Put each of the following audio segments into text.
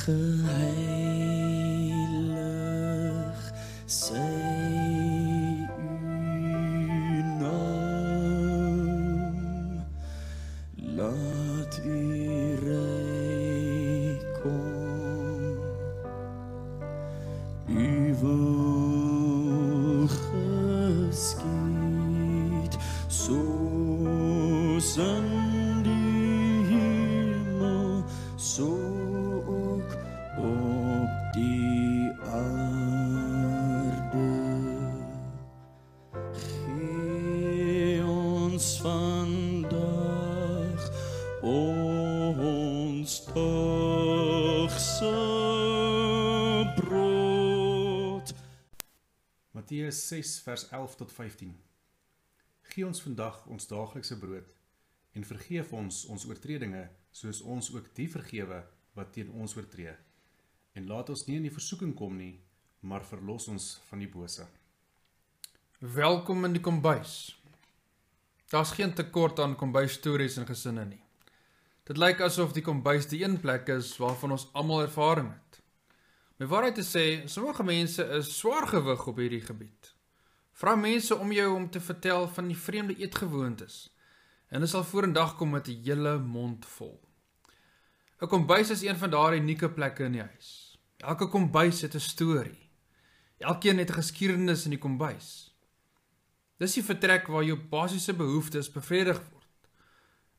Geheilig sy brood. Matteus 6 vers 11 tot 15. Gee ons vandag ons daaglikse brood en vergeef ons ons oortredinge soos ons ook die vergewe wat teen ons oortree. En laat ons nie in die versoeking kom nie, maar verlos ons van die bose. Welkom in die kombuis. Daar's geen tekort aan kombuisstories in gesinne nie. Dit lyk asof die kombuis die een plek is waarvan ons almal ervaring het. My waarheid te sê, sommige mense is swaar gewig op hierdie gebied. Vra mense om jou om te vertel van die vreemde eetgewoontes en hulle sal vorendag kom met 'n hele mond vol. 'n Kombuis is een van daardie unieke plekke in die huis. Elke kombuis het 'n storie. Elkeen het 'n geskiedenis in die kombuis. Dis die vertrek waar jou basiese behoeftes bevredig word.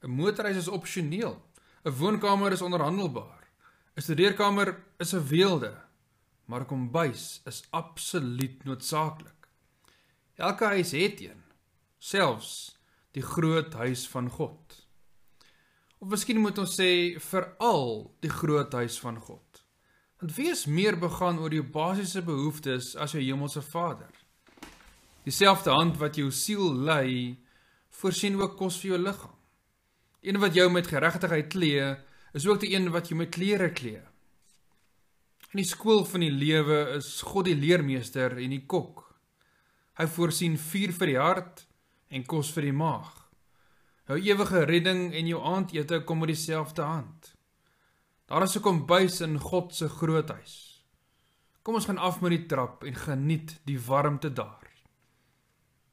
'n Motorreis is opsioneel. 'n Woonkamer is onderhandelbaar. 'n Studeerkamer is 'n weelde, maar 'n kombuis is absoluut noodsaaklik. Elke huis het een, selfs die groot huis van God. Of miskien moet ons sê veral die groot huis van God. Want wie is meer begaan oor jou basiese behoeftes as jou hemelse Vader? Dieselfde hand wat jou siel lei, voorsien ook kos vir jou liggaam. Die een wat jou met geregtigheid klee, is ook die een wat jou met klere klee. In die skool van die lewe is God die leermeester en die kok. Hy voorsien vuur vir die hart en kos vir die maag. Jou ewige redding en jou aandete kom uit dieselfde hand. Daar is 'n kombuis in God se groot huis. Kom ons gaan af met die trap en geniet die warmte daar.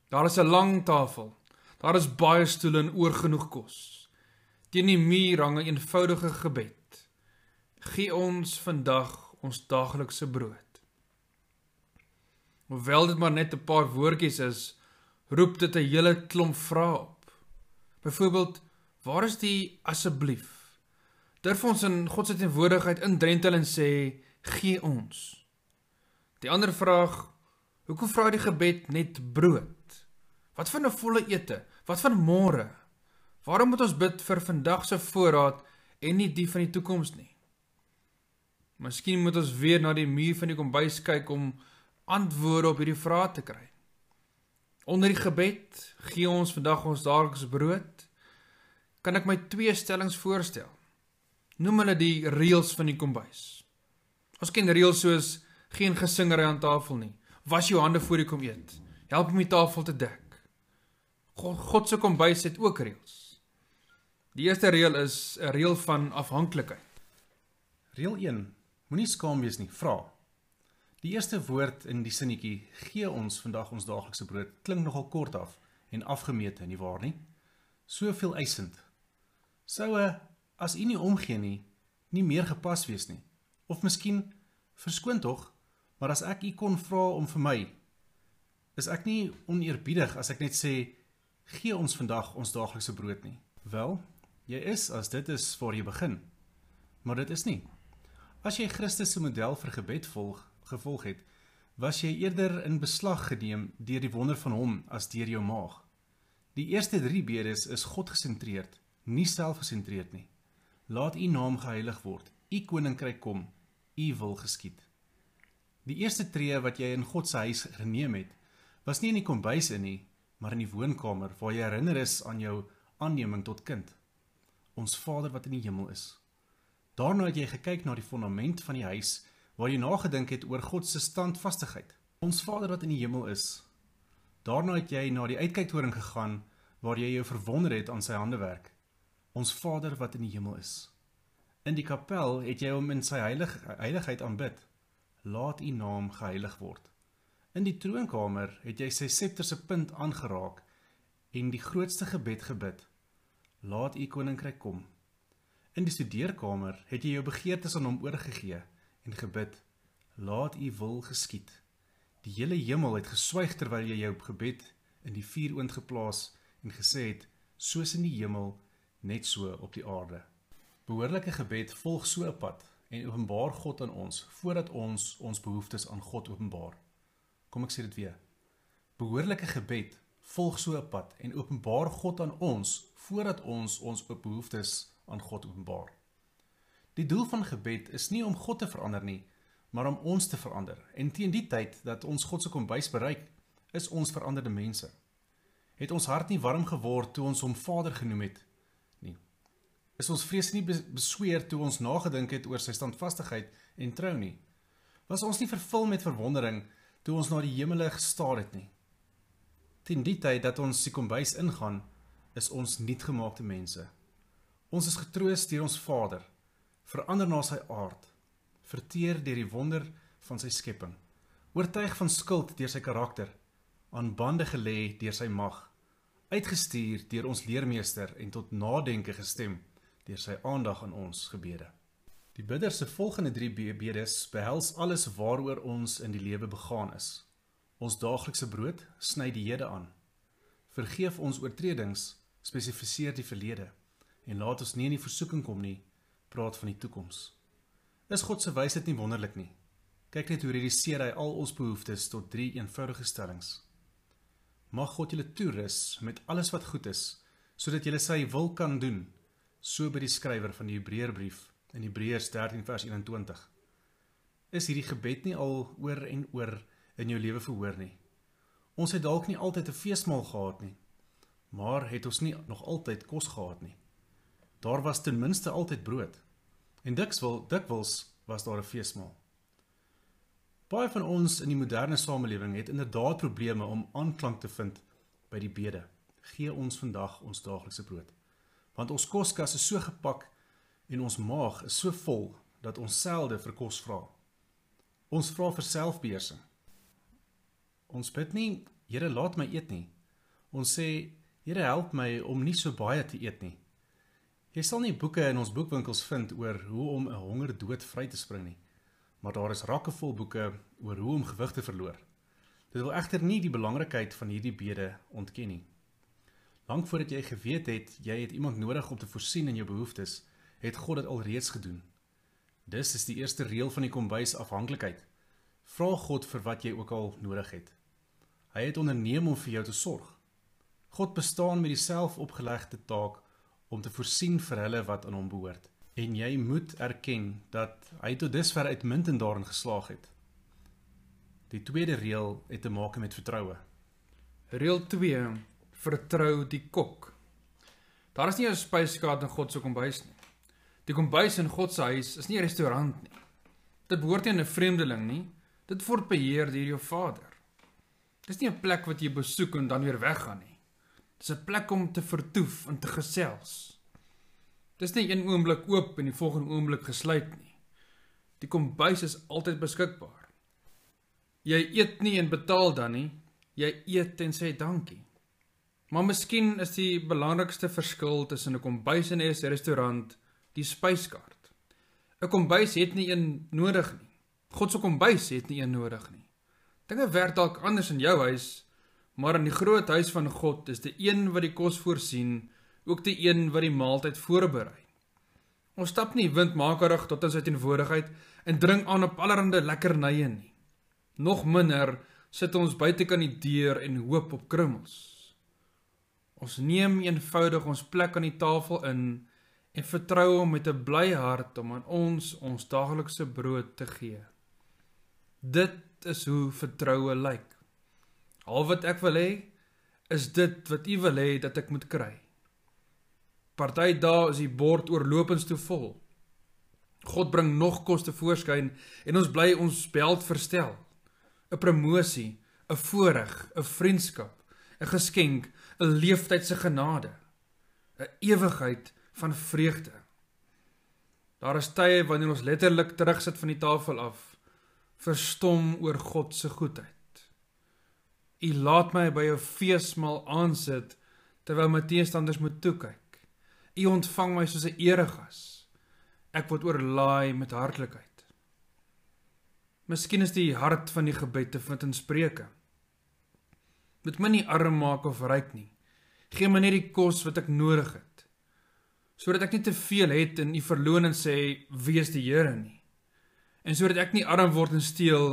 Daar is 'n lang tafel. Daar is baie stoele en oorgenoeg kos. Teen die muur hang 'n eenvoudige gebed. Gee ons vandag ons daaglikse brood. Hoewel dit maar net 'n paar woordjies is, roep dit 'n hele klomp vrae op. Byvoorbeeld, waar is die asseblief? Durf ons in God se teenwoordigheid indrentel en sê, gee ons. Die ander vraag, hoekom vra die gebed net brood? Wat van 'n volle ete? Wat van môre? Waarom moet ons bid vir vandag se voorraad en nie die van die toekoms nie? Miskien moet ons weer na die muur van die kombuis kyk om antwoorde op hierdie vrae te kry. Onder die gebed gee ons vandag ons daaglikse brood. Kan ek my twee stellings voorstel? Noem hulle die reëls van die kombuis. Ons ken reëls soos geen gesingery aan tafel nie. Was jou hande voor jy kom eet. Help om die tafel te dek. God, God se kombuis het ook reëls. Die eerste reël is 'n reël van afhanklikheid. Reël 1: Moenie skaam wees nie, vra. Die eerste woord in die sinnetjie gee ons vandag ons daaglikse brood klink nogal kort af en afgemete, nie waar nie? Soveel eisend. Sou 'n as u nie omgee nie, nie meer gepas wees nie. Of miskien verskoon tog, maar as ek u kon vra om vir my, is ek nie oneerbiedig as ek net sê gee ons vandag ons daaglikse brood nie. Wel, jy is as dit is waar jy begin. Maar dit is nie. As jy Christus se model vir gebed volg, gevolg het, was jy eerder in beslag geneem deur die wonder van hom as deur jou maag. Die eerste 3 bedes is God gesentreerd, nie selfgesentreerd nie. Laat U naam geheilig word. U koninkryk kom. U wil geskied. Die eerste tree wat jy in God se huis geneem het, was nie in die kombuis in nie, maar in die woonkamer waar jy herinner is aan jou aanneming tot kind. Ons Vader wat in die hemel is. Daarna het jy gekyk na die fondament van die huis waar jy nagedink het oor God se standvastigheid. Ons Vader wat in die hemel is. Daarna het jy na die uitkyktoring gegaan waar jy jou verwonder het aan sy handewerk. Ons Vader wat in die hemel is. In die kapel het jy hom in sy heilig heiligheid aanbid. Laat u naam geheilig word. In die troonkamer het jy sy septer se punt aangeraak en die grootste gebed gebid. Laat u koninkryk kom. In die studeerkamer het jy jou begeertes aan hom oorgegee en gebid. Laat u wil geskied. Die hele hemel het geswyg terwyl jy jou gebed in die vuuroond geplaas en gesê het: Soos in die hemel, net so op die aarde. Behoorlike gebed volg so 'n pad en openbaar God aan ons voordat ons ons behoeftes aan God openbaar. Kom ek sê dit weer. Behoorlike gebed volg so 'n pad en openbaar God aan ons voordat ons ons behoeftes aan God openbaar. Die doel van gebed is nie om God te verander nie, maar om ons te verander. En teen die tyd dat ons God se kombuis bereik, is ons veranderde mense. Het ons hart nie warm geword toe ons hom Vader genoem het nie. Is ons vrees nie besweer toe ons nagedink het oor sy standvastigheid en trou nie. Was ons nie vervul met verwondering toe ons na die hemele gestaar het nie. Teen die tyd dat ons die kombuis ingaan, is ons nuutgemaakte mense. Ons is getroos deur ons Vader, verander na sy aard, verteer deur die wonder van sy skepping, oortuig van skuld deur sy karakter, aan bande gelê deur sy mag, uitgestuur deur ons leermeester en tot nadenke gestem deur sy aandag aan ons gebede. Die bidder se volgende 3 bedes behels alles waaroor ons in die lewe begaan is. Ons daaglikse brood sny die hede aan. Vergeef ons oortredings, spesifiseer die verlede en laat ons nie in die versoeking kom nie, praat van die toekoms. Is God se wysheid nie wonderlik nie? Kyk net hoe reduseer hy al ons behoeftes tot drie eenvoudige stellings. Mag God julle toerus met alles wat goed is, sodat julle sy wil kan doen, so by die skrywer van die Hebreërbrief in Hebreërs 13 vers 21. Is hierdie gebed nie al oor en oor in jou lewe verhoor nie? Ons het dalk nie altyd 'n feesmaal gehad nie, maar het ons nie nog altyd kos gehad nie. Daar was ten minste altyd brood. En dikwels dikwels was daar 'n feesmaal. Baie van ons in die moderne samelewing het inderdaad probleme om aanklank te vind by die bede. Gee ons vandag ons daaglikse brood. Want ons koskas is so gepak en ons maag is so vol dat ons selde vir kos vra. Ons vra vir selfbeheersing. Ons bid nie, Here, laat my eet nie. Ons sê, Here, help my om nie so baie te eet nie. Jy sal nie boeke in ons boekwinkels vind oor hoe om 'n honger dood vry te spring nie, maar daar is rakke vol boeke oor hoe om gewig te verloor. Dit wil egter nie die belangrikheid van hierdie bede ontken nie. Lank voordat jy geweet het jy het iemand nodig om te voorsien in jou behoeftes, het God dit alreeds gedoen. Dis is die eerste reël van die kombuis afhanklikheid. Vra God vir wat jy ook al nodig het. Hy het onderneem om vir jou te sorg. God bestaan met die selfopgelegde taak om te voorsien vir hulle wat aan hom behoort. En jy moet erken dat hy tot dusver uitmuntend daarin geslaag het. Die tweede reël het te maak met vertroue. Reël 2: Vertrou die kok. Daar is nie 'n spyskaart in God se kombuis nie. Die kombuis in God se huis is nie 'n restaurant nie. Dit behoort nie aan 'n vreemdeling nie. Dit word beheer deur jou Vader. Dis nie 'n plek wat jy besoek en dan weer weggaan nie. Dis 'n plek om te vertoef en te gesels. Dis nie een oomblik oop en die volgende oomblik gesluit nie. Die kombuis is altyd beskikbaar. Jy eet nie en betaal dan nie. Jy eet en sê dankie. Maar miskien is die belangrikste verskil tussen 'n kombuis en 'n restaurant die spyskaart. 'n Kombuis het nie een nodig nie. God se kombuis het nie een nodig nie. Dinge werk dalk anders in jou huis, maar in die groot huis van God is die een wat die kos voorsien, ook die een wat die maaltyd voorberei. Ons stap nie windmakerig tot in sy teenwoordigheid en dring aan op allerlei lekkernye nie. Nog minder sit ons buite kan die deur en hoop op krummels. Ons neem eenvoudig ons plek aan die tafel in en vertrou hom met 'n bly hart om aan ons ons daaglikse brood te gee. Dit is hoe vertroue lyk. Al wat ek wil hê is dit wat U wil hê dat ek moet kry. Party dae is die bord oorlopends te vol. God bring nog kos te voorskyn en ons bly ons beld verstel. 'n Promosie, 'n voorreg, 'n vriendskap, 'n geskenk, 'n leeftyd se genade, 'n ewigheid van vreugde. Daar is tye wanneer ons letterlik terugsit van die tafel af, verstom oor God se goedheid. U laat my by 'n feesmaal aansit terwyl my teestanders moet toe kyk. U ontvang my soos 'n eregas. Ek word oorlaai met hartlikheid. Miskien is die hart van die gebed te vind in Spreuke. Moet my nie arm maak of ryk nie. Gee my net die kos wat ek nodig het. Sodat ek nie te veel het en u verloon en sê wie is die Here nie. En sodat ek nie arm word en steel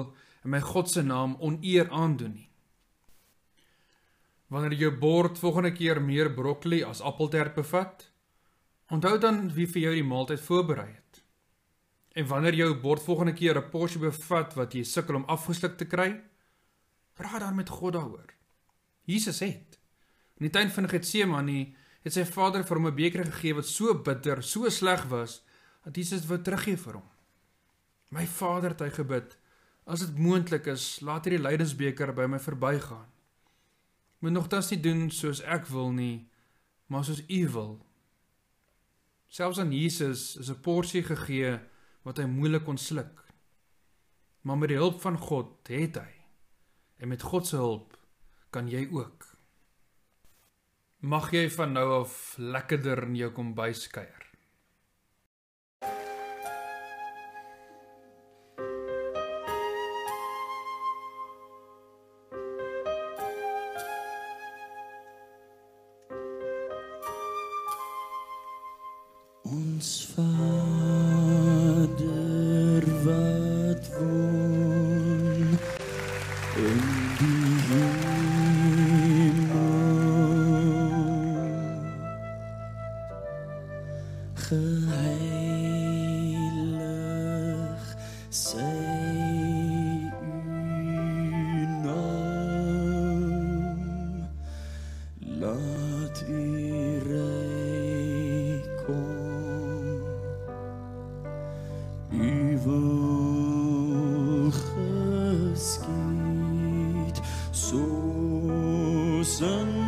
en my God se naam oneer aandoen nie. Wanneer jou bord volgende keer meer broccoli as appeltert bevat, onthou dan wie vir jou die maaltyd voorberei het. En wanneer jou bord volgende keer 'n porsie bevat wat jy sukkel om afgesluk te kry, praat dan met God daaroor. Jesus het in die tuin van Getsemane het sy Vader vir hom 'n beker gegee wat so bitter, so sleg was dat Jesus wou teruggee vir hom. My Vader het hy gebid, as dit moontlik is, laat hierdie lydensbeker by my verbygaan. Moet nogtans nie doen soos ek wil nie, maar soos U wil. Selfs aan Jesus is 'n porsie gegee wat hy moeilik kon sluk. Maar met die hulp van God het hy. En met God se hulp kan jy ook. Mag jy van nou af lekkerder in jou kombuis kuier. Ons Vader wat woon in die hemel. Geheilig sy soos